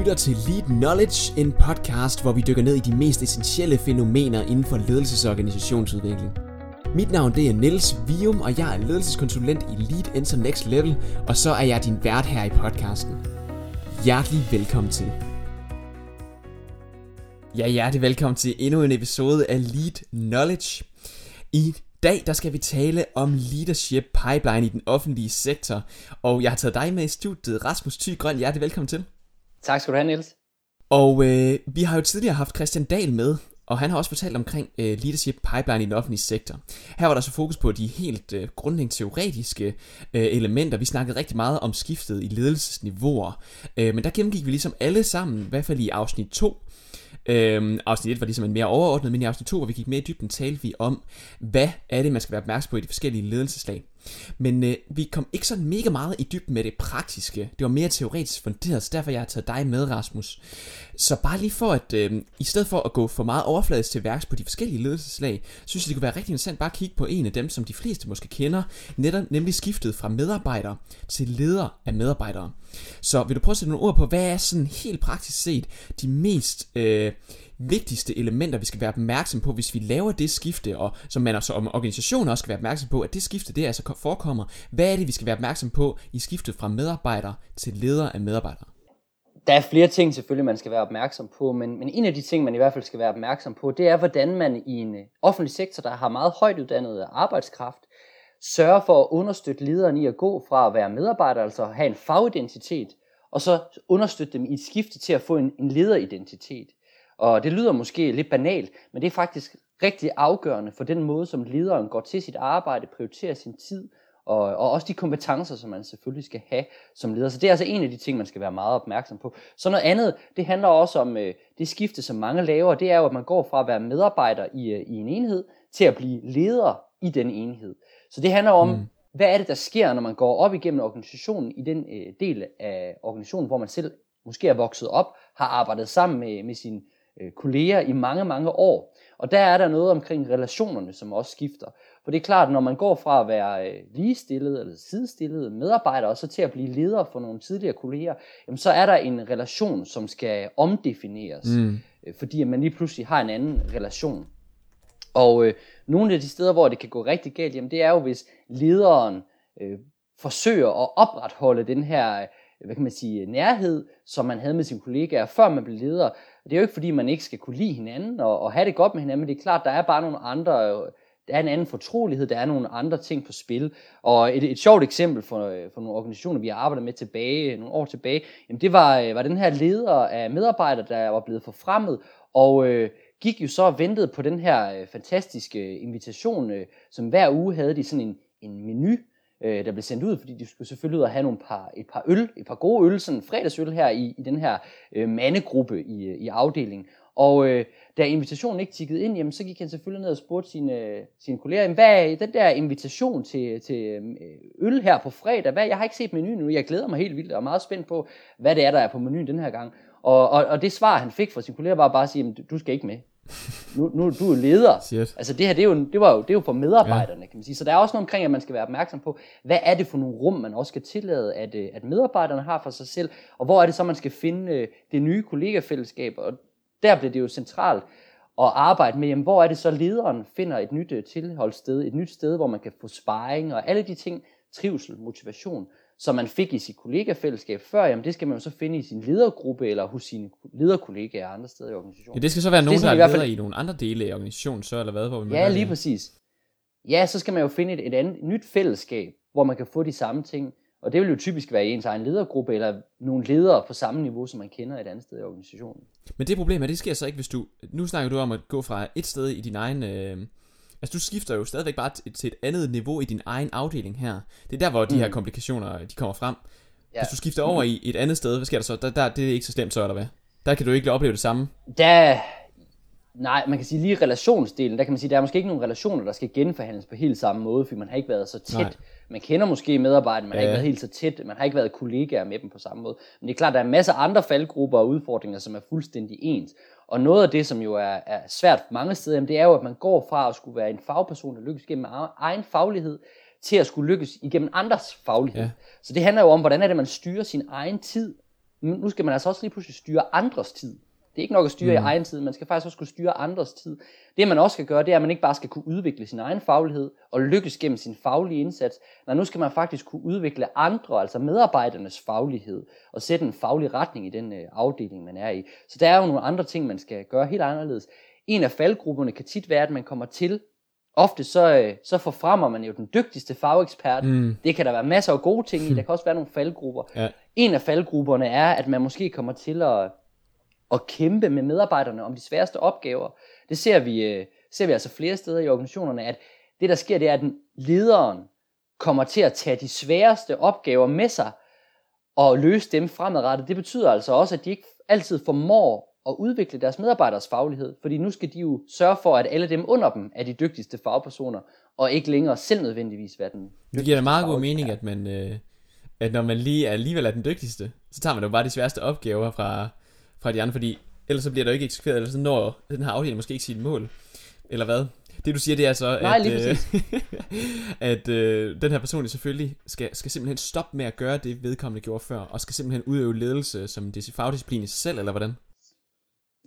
lytter til Lead Knowledge, en podcast, hvor vi dykker ned i de mest essentielle fænomener inden for ledelses- og organisationsudvikling. Mit navn det er Niels Vium, og jeg er ledelseskonsulent i Lead Enter Next Level, og så er jeg din vært her i podcasten. Hjertelig velkommen til. Ja, hjertelig velkommen til endnu en episode af Lead Knowledge. I dag der skal vi tale om leadership pipeline i den offentlige sektor, og jeg har taget dig med i studiet, Rasmus Thy Grøn. Hjertelig velkommen til. Tak skal du have, Niels. Og øh, vi har jo tidligere haft Christian Dahl med, og han har også fortalt omkring øh, leadership pipeline i den offentlige sektor. Her var der så fokus på de helt øh, grundlæggende teoretiske øh, elementer. Vi snakkede rigtig meget om skiftet i ledelsesniveauer. Øh, men der gennemgik vi ligesom alle sammen, i hvert fald i afsnit 2, Øhm, afsnit 1 var ligesom en mere overordnet, men i afsnit 2, hvor vi gik mere i dybden, talte vi om, hvad er det, man skal være opmærksom på i de forskellige ledelseslag. Men øh, vi kom ikke sådan mega meget i dybden med det praktiske. Det var mere teoretisk funderet, så derfor jeg har taget dig med, Rasmus. Så bare lige for at, øh, i stedet for at gå for meget overfladisk til værks på de forskellige ledelseslag, synes jeg, det kunne være rigtig interessant bare at kigge på en af dem, som de fleste måske kender, netop, nemlig skiftet fra medarbejder til leder af medarbejdere. Så vil du prøve at sætte nogle ord på, hvad er sådan helt praktisk set de mest øh, vigtigste elementer, vi skal være opmærksom på, hvis vi laver det skifte, og som man altså, om organisationer også skal være opmærksom på, at det skifte, det altså forekommer. Hvad er det, vi skal være opmærksom på i skiftet fra medarbejder til leder af medarbejdere? Der er flere ting selvfølgelig, man skal være opmærksom på, men, men en af de ting, man i hvert fald skal være opmærksom på, det er, hvordan man i en øh, offentlig sektor, der har meget højt uddannet øh, arbejdskraft, sørger for at understøtte lederen i at gå fra at være medarbejder, altså have en fagidentitet, og så understøtte dem i et skifte til at få en, en lederidentitet. Og det lyder måske lidt banalt, men det er faktisk rigtig afgørende for den måde, som lederen går til sit arbejde, prioriterer sin tid, og, og også de kompetencer, som man selvfølgelig skal have som leder. Så det er altså en af de ting, man skal være meget opmærksom på. Så noget andet, det handler også om øh, det skifte, som mange laver, det er jo, at man går fra at være medarbejder i, øh, i en enhed, til at blive leder i den enhed. Så det handler om, mm hvad er det, der sker, når man går op igennem organisationen, i den øh, del af organisationen, hvor man selv måske er vokset op, har arbejdet sammen med, med sine øh, kolleger i mange, mange år. Og der er der noget omkring relationerne, som også skifter. For det er klart, når man går fra at være øh, ligestillet eller sidestillet medarbejder, og så til at blive leder for nogle tidligere kolleger, jamen så er der en relation, som skal omdefineres. Mm. Øh, fordi man lige pludselig har en anden relation. Og øh, nogle af de steder, hvor det kan gå rigtig galt, jamen det er jo, hvis lederen øh, forsøger at opretholde den her øh, hvad kan man sige, nærhed, som man havde med sine kollegaer, før man blev leder. Det er jo ikke, fordi man ikke skal kunne lide hinanden og, og have det godt med hinanden, men det er klart, der er bare nogle andre, øh, der er en anden fortrolighed, der er nogle andre ting på spil. Og et, et sjovt eksempel for, øh, for nogle organisationer, vi har arbejdet med tilbage, nogle år tilbage, jamen det var, var den her leder af medarbejdere, der var blevet forfremmet, og øh, gik jo så og ventede på den her øh, fantastiske øh, invitation, øh, som hver uge havde de sådan en, en menu, øh, der blev sendt ud, fordi de skulle selvfølgelig ud og have nogle par, et par øl, et par gode øl, sådan fredagsøl her i, i den her øh, mandegruppe i, øh, i afdelingen. Og øh, da invitationen ikke tikkede ind, jamen, så gik han selvfølgelig ned og spurgte sine, øh, sine kolleger, jamen, hvad er den der invitation til, til øl her på fredag? Hvad, jeg har ikke set menuen nu, jeg glæder mig helt vildt og er meget spændt på, hvad det er, der er på menuen den her gang. Og, og, og det svar, han fik fra sine kolleger, var bare at sige, du skal ikke med nu, nu du er leder. Shit. Altså det her, det er, jo, det, var jo, det er jo for medarbejderne, ja. kan man sige. Så der er også noget omkring, at man skal være opmærksom på, hvad er det for nogle rum, man også skal tillade, at, øh, at medarbejderne har for sig selv, og hvor er det så, man skal finde øh, det nye kollegafællesskab, og der bliver det jo centralt at arbejde med, jamen, hvor er det så, lederen finder et nyt øh, tilholdssted, et nyt sted, hvor man kan få sparring, og alle de ting, trivsel, motivation, som man fik i sit kollegafællesskab før, jamen det skal man jo så finde i sin ledergruppe eller hos sine lederkollegaer andre steder i organisationen. Ja, det skal så være nogen, der er leder fald... i nogle andre dele af organisationen, så eller hvad? Hvor man ja, lige præcis. Ja, så skal man jo finde et, et andet, nyt fællesskab, hvor man kan få de samme ting. Og det vil jo typisk være i ens egen ledergruppe, eller nogle ledere på samme niveau, som man kender et andet sted i organisationen. Men det problem er, det sker så ikke, hvis du... Nu snakker du om at gå fra et sted i din egen... Øh, Altså du skifter jo stadigvæk bare til et andet niveau i din egen afdeling her. Det er der, hvor de mm. her komplikationer de kommer frem. Ja. Hvis du skifter over i et andet sted, hvad sker der så? Der, der, det er ikke så slemt så, eller hvad? Der kan du ikke opleve det samme? Der, nej, man kan sige lige relationsdelen, der kan man sige, der er måske ikke nogen relationer, der skal genforhandles på helt samme måde, fordi man har ikke været så tæt. Nej. Man kender måske medarbejderne, man ja. har ikke været helt så tæt, man har ikke været kollegaer med dem på samme måde. Men det er klart, der er en masse andre faldgrupper og udfordringer, som er fuldstændig ens. Og noget af det, som jo er, er svært mange steder, jamen det er jo, at man går fra at skulle være en fagperson, der lykkes gennem egen faglighed, til at skulle lykkes igennem andres faglighed. Ja. Så det handler jo om, hvordan er det, man styrer sin egen tid nu skal man altså også lige pludselig styre andres tid. Det er ikke nok at styre mm. i egen tid, man skal faktisk også kunne styre andres tid. Det man også skal gøre, det er, at man ikke bare skal kunne udvikle sin egen faglighed og lykkes gennem sin faglige indsats. Nej, nu skal man faktisk kunne udvikle andre, altså medarbejdernes faglighed, og sætte en faglig retning i den øh, afdeling, man er i. Så der er jo nogle andre ting, man skal gøre helt anderledes. En af faldgrupperne kan tit være, at man kommer til ofte så, øh, så forfremmer man jo den dygtigste fagekspert. Mm. Det kan der være masser af gode ting i, der kan også være nogle faldgrupper. Ja. En af faldgrupperne er, at man måske kommer til at, at kæmpe med medarbejderne om de sværeste opgaver. Det ser vi, øh, ser vi altså flere steder i organisationerne, at det der sker, det er, at lederen kommer til at tage de sværeste opgaver med sig og løse dem fremadrettet. Det betyder altså også, at de ikke altid formår at udvikle deres medarbejderes faglighed, fordi nu skal de jo sørge for, at alle dem under dem er de dygtigste fagpersoner, og ikke længere selv nødvendigvis være den Det giver da meget god mening, at man, øh, at når man lige er, alligevel er den dygtigste, så tager man jo bare de sværeste opgaver fra, fra de andre, fordi ellers så bliver der jo ikke eksekveret, eller så når den her afdeling måske ikke sit mål, eller hvad? Det du siger, det er så, Nej, at, øh, at øh, den her person selvfølgelig skal, skal simpelthen stoppe med at gøre det, vedkommende gjorde før, og skal simpelthen udøve ledelse som fagdisciplin i sig selv, eller hvordan?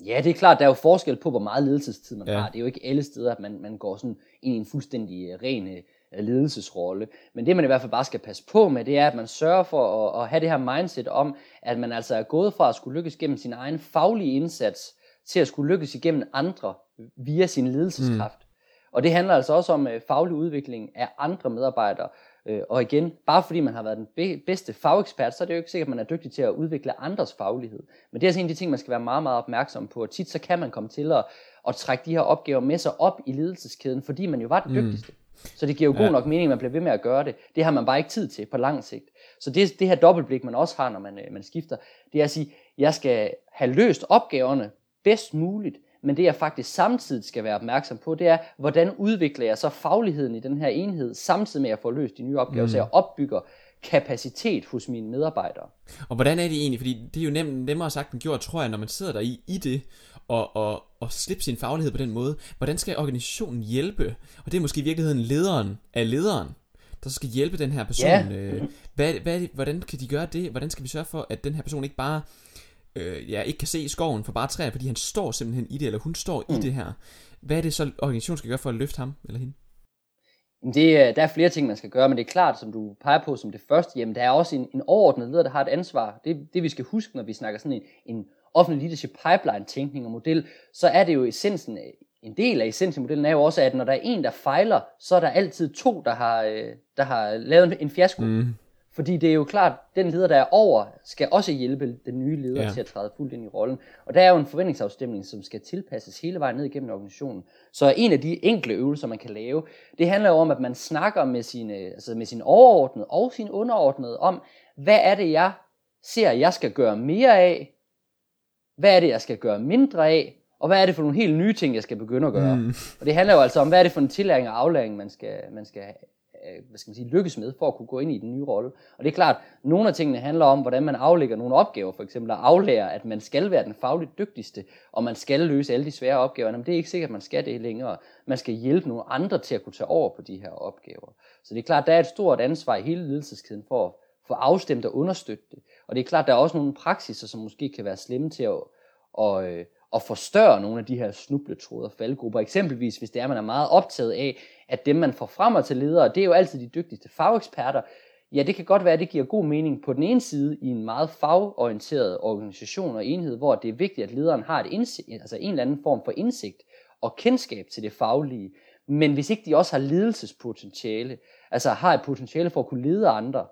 Ja, det er klart, der er jo forskel på, hvor meget ledelsestid man ja. har. Det er jo ikke alle steder, at man, man går sådan ind i en fuldstændig øh, ren øh, ledelsesrolle. Men det man i hvert fald bare skal passe på med, det er, at man sørger for at, at have det her mindset om, at man altså er gået fra at skulle lykkes gennem sin egen faglige indsats, til at skulle lykkes igennem andre via sin ledelseskraft. Mm. Og det handler altså også om uh, faglig udvikling af andre medarbejdere, Øh, og igen, bare fordi man har været den bedste fagekspert, så er det jo ikke sikkert, at man er dygtig til at udvikle andres faglighed. Men det er altså en af de ting, man skal være meget, meget opmærksom på. Og tit så kan man komme til at, at trække de her opgaver med sig op i ledelseskæden, fordi man jo var den mm. dygtigste. Så det giver jo god ja. nok mening, at man bliver ved med at gøre det. Det har man bare ikke tid til på lang sigt. Så det, det her dobbeltblik, man også har, når man, øh, man skifter, det er at sige, jeg skal have løst opgaverne bedst muligt, men det jeg faktisk samtidig skal være opmærksom på, det er, hvordan udvikler jeg så fagligheden i den her enhed, samtidig med at få løst de nye opgaver, mm. så jeg opbygger kapacitet hos mine medarbejdere. Og hvordan er det egentlig, fordi det er jo nem, nemmere sagt end gjort, tror jeg, når man sidder der i, i det, og, og, og slippe sin faglighed på den måde. Hvordan skal organisationen hjælpe? Og det er måske i virkeligheden lederen af lederen, der skal hjælpe den her person. Ja. Øh, hvad, hvad, hvordan kan de gøre det? Hvordan skal vi sørge for, at den her person ikke bare øh, ja, ikke kan se skoven for bare træer, fordi han står simpelthen i det, eller hun står mm. i det her. Hvad er det så, organisationen skal gøre for at løfte ham eller hende? Det, der er flere ting, man skal gøre, men det er klart, som du peger på som det første, jamen der er også en, en overordnet leder, der har et ansvar. Det, det vi skal huske, når vi snakker sådan en, en offentlig leadership pipeline tænkning og model, så er det jo essensen, en del af essensen modellen er jo også, at når der er en, der fejler, så er der altid to, der har, øh, der har lavet en fiasko. Mm. Fordi det er jo klart, den leder, der er over, skal også hjælpe den nye leder ja. til at træde fuldt ind i rollen. Og der er jo en forventningsafstemning, som skal tilpasses hele vejen ned igennem organisationen. Så en af de enkle øvelser, man kan lave, det handler jo om, at man snakker med sine, altså med sin overordnede og sin underordnede om, hvad er det, jeg ser, jeg skal gøre mere af? Hvad er det, jeg skal gøre mindre af? Og hvad er det for nogle helt nye ting, jeg skal begynde at gøre? Mm. Og det handler jo altså om, hvad er det for en tillæring og aflæring, man skal, man skal Øh, hvad skal man sige, lykkes med for at kunne gå ind i den nye rolle. Og det er klart, nogle af tingene handler om, hvordan man aflægger nogle opgaver, for eksempel at aflære, at man skal være den fagligt dygtigste, og man skal løse alle de svære opgaver. Men det er ikke sikkert, at man skal det længere. Man skal hjælpe nogle andre til at kunne tage over på de her opgaver. Så det er klart, der er et stort ansvar i hele ledelseskæden for at få afstemt og understøtte det. Og det er klart, der er også nogle praksiser, som måske kan være slemme til at, og, øh, at forstørre nogle af de her snubletråde og faldgrupper. Eksempelvis, hvis det er, man er meget optaget af, at dem, man får frem til ledere, det er jo altid de dygtigste fageksperter. Ja, det kan godt være, at det giver god mening på den ene side i en meget fagorienteret organisation og enhed, hvor det er vigtigt, at lederen har et indsigt, altså en eller anden form for indsigt og kendskab til det faglige. Men hvis ikke de også har ledelsespotentiale, altså har et potentiale for at kunne lede andre,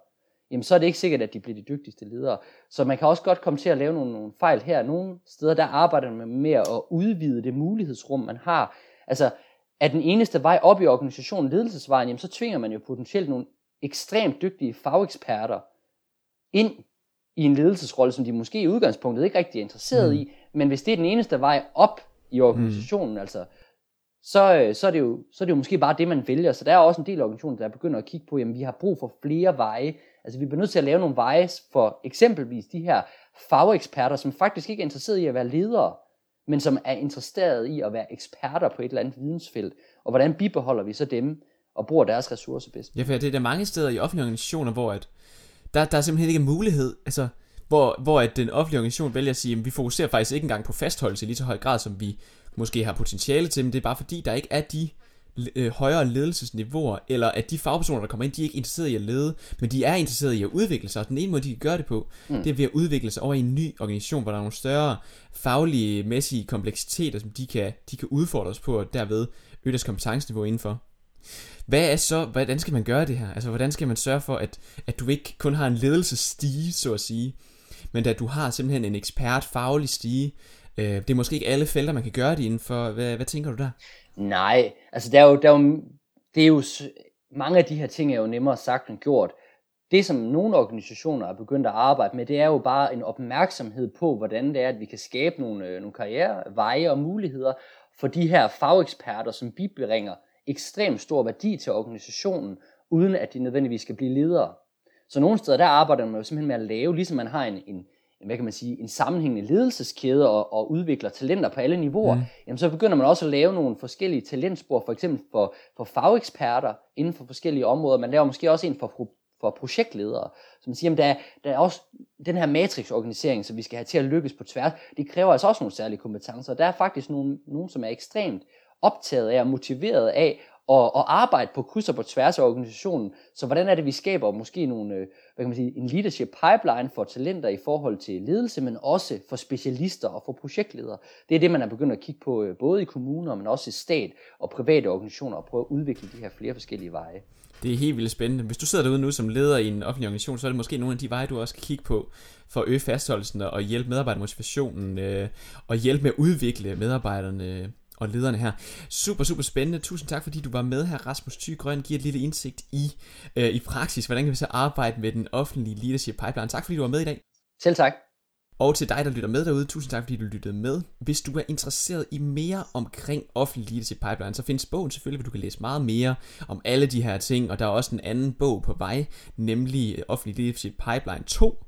jamen så er det ikke sikkert, at de bliver de dygtigste ledere. Så man kan også godt komme til at lave nogle, nogle fejl her. Nogle steder, der arbejder man med at udvide det mulighedsrum, man har. Altså, er den eneste vej op i organisationen ledelsesvejen, jamen så tvinger man jo potentielt nogle ekstremt dygtige fageksperter ind i en ledelsesrolle, som de måske i udgangspunktet ikke rigtig er interesseret mm. i, men hvis det er den eneste vej op i organisationen, mm. altså, så, øh, så, er det jo, så er det jo måske bare det, man vælger. Så der er også en del organisationer, der begynder at kigge på, jamen vi har brug for flere veje. Altså vi bliver nødt til at lave nogle veje for eksempelvis de her fageksperter, som faktisk ikke er interesseret i at være ledere, men som er interesseret i at være eksperter på et eller andet vidensfelt. Og hvordan bibeholder vi så dem og bruger deres ressourcer bedst? Ja, for det er der mange steder i offentlige organisationer, hvor at der, der er simpelthen ikke mulighed. Altså, hvor, hvor at den offentlige organisation vælger at sige, at vi fokuserer faktisk ikke engang på fastholdelse i lige så høj grad, som vi måske har potentiale til, men det er bare fordi, der ikke er de øh, højere ledelsesniveauer, eller at de fagpersoner, der kommer ind, de er ikke interesseret i at lede, men de er interesseret i at udvikle sig, og den ene måde, de kan gøre det på, mm. det er ved at udvikle sig over i en ny organisation, hvor der er nogle større faglige, mæssige kompleksiteter, som de kan, de kan udfordre os på, og derved øge deres kompetenceniveau indenfor. Hvad er så, hvordan skal man gøre det her? Altså, hvordan skal man sørge for, at, at du ikke kun har en ledelsesstige, så at sige, men at du har simpelthen en ekspert faglig stige. Øh, det er måske ikke alle felter, man kan gøre det indenfor. Hvad, hvad tænker du der? Nej, altså der er jo, der er jo, det er jo, mange af de her ting er jo nemmere sagt end gjort. Det, som nogle organisationer er begyndt at arbejde med, det er jo bare en opmærksomhed på, hvordan det er, at vi kan skabe nogle, øh, nogle karriereveje og muligheder for de her fageksperter, som bibringer ekstremt stor værdi til organisationen, uden at de nødvendigvis skal blive ledere. Så nogle steder, der arbejder man jo simpelthen med at lave, ligesom man har en, en, hvad kan man sige, en sammenhængende ledelseskæde og, og udvikler talenter på alle niveauer, mm. jamen så begynder man også at lave nogle forskellige talentspor, for eksempel for, for fageksperter inden for forskellige områder. Man laver måske også en for, for projektledere, som siger, at der, der er også den her matrixorganisering, som vi skal have til at lykkes på tværs, det kræver altså også nogle særlige kompetencer. Der er faktisk nogen, nogen som er ekstremt optaget af og motiveret af og, og arbejde på kryds og på tværs af organisationen. Så hvordan er det, vi skaber måske nogle, øh, hvad kan man sige, en leadership pipeline for talenter i forhold til ledelse, men også for specialister og for projektledere. Det er det, man er begyndt at kigge på, øh, både i kommuner, men også i stat og private organisationer, og prøve at udvikle de her flere forskellige veje. Det er helt vildt spændende. Hvis du sidder derude nu som leder i en offentlig organisation, så er det måske nogle af de veje, du også kan kigge på for at øge fastholdelsen og hjælpe medarbejdermotivationen øh, og hjælpe med at udvikle medarbejderne og lederne her. Super, super spændende. Tusind tak, fordi du var med her, Rasmus Thy Grøn. Giver et lille indsigt i, øh, i praksis. Hvordan kan vi så arbejde med den offentlige leadership pipeline? Tak, fordi du var med i dag. Selv tak. Og til dig, der lytter med derude, tusind tak, fordi du lyttede med. Hvis du er interesseret i mere omkring offentlig leadership pipeline, så findes bogen selvfølgelig, hvor du kan læse meget mere om alle de her ting. Og der er også en anden bog på vej, nemlig offentlig leadership pipeline 2,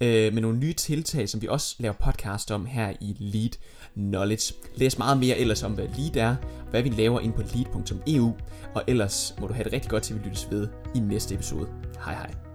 øh, med nogle nye tiltag, som vi også laver podcast om her i Lead Knowledge. Læs meget mere ellers om, hvad Lead er, hvad vi laver ind på lead.eu, og ellers må du have det rigtig godt til, vi lyttes ved i næste episode. Hej hej.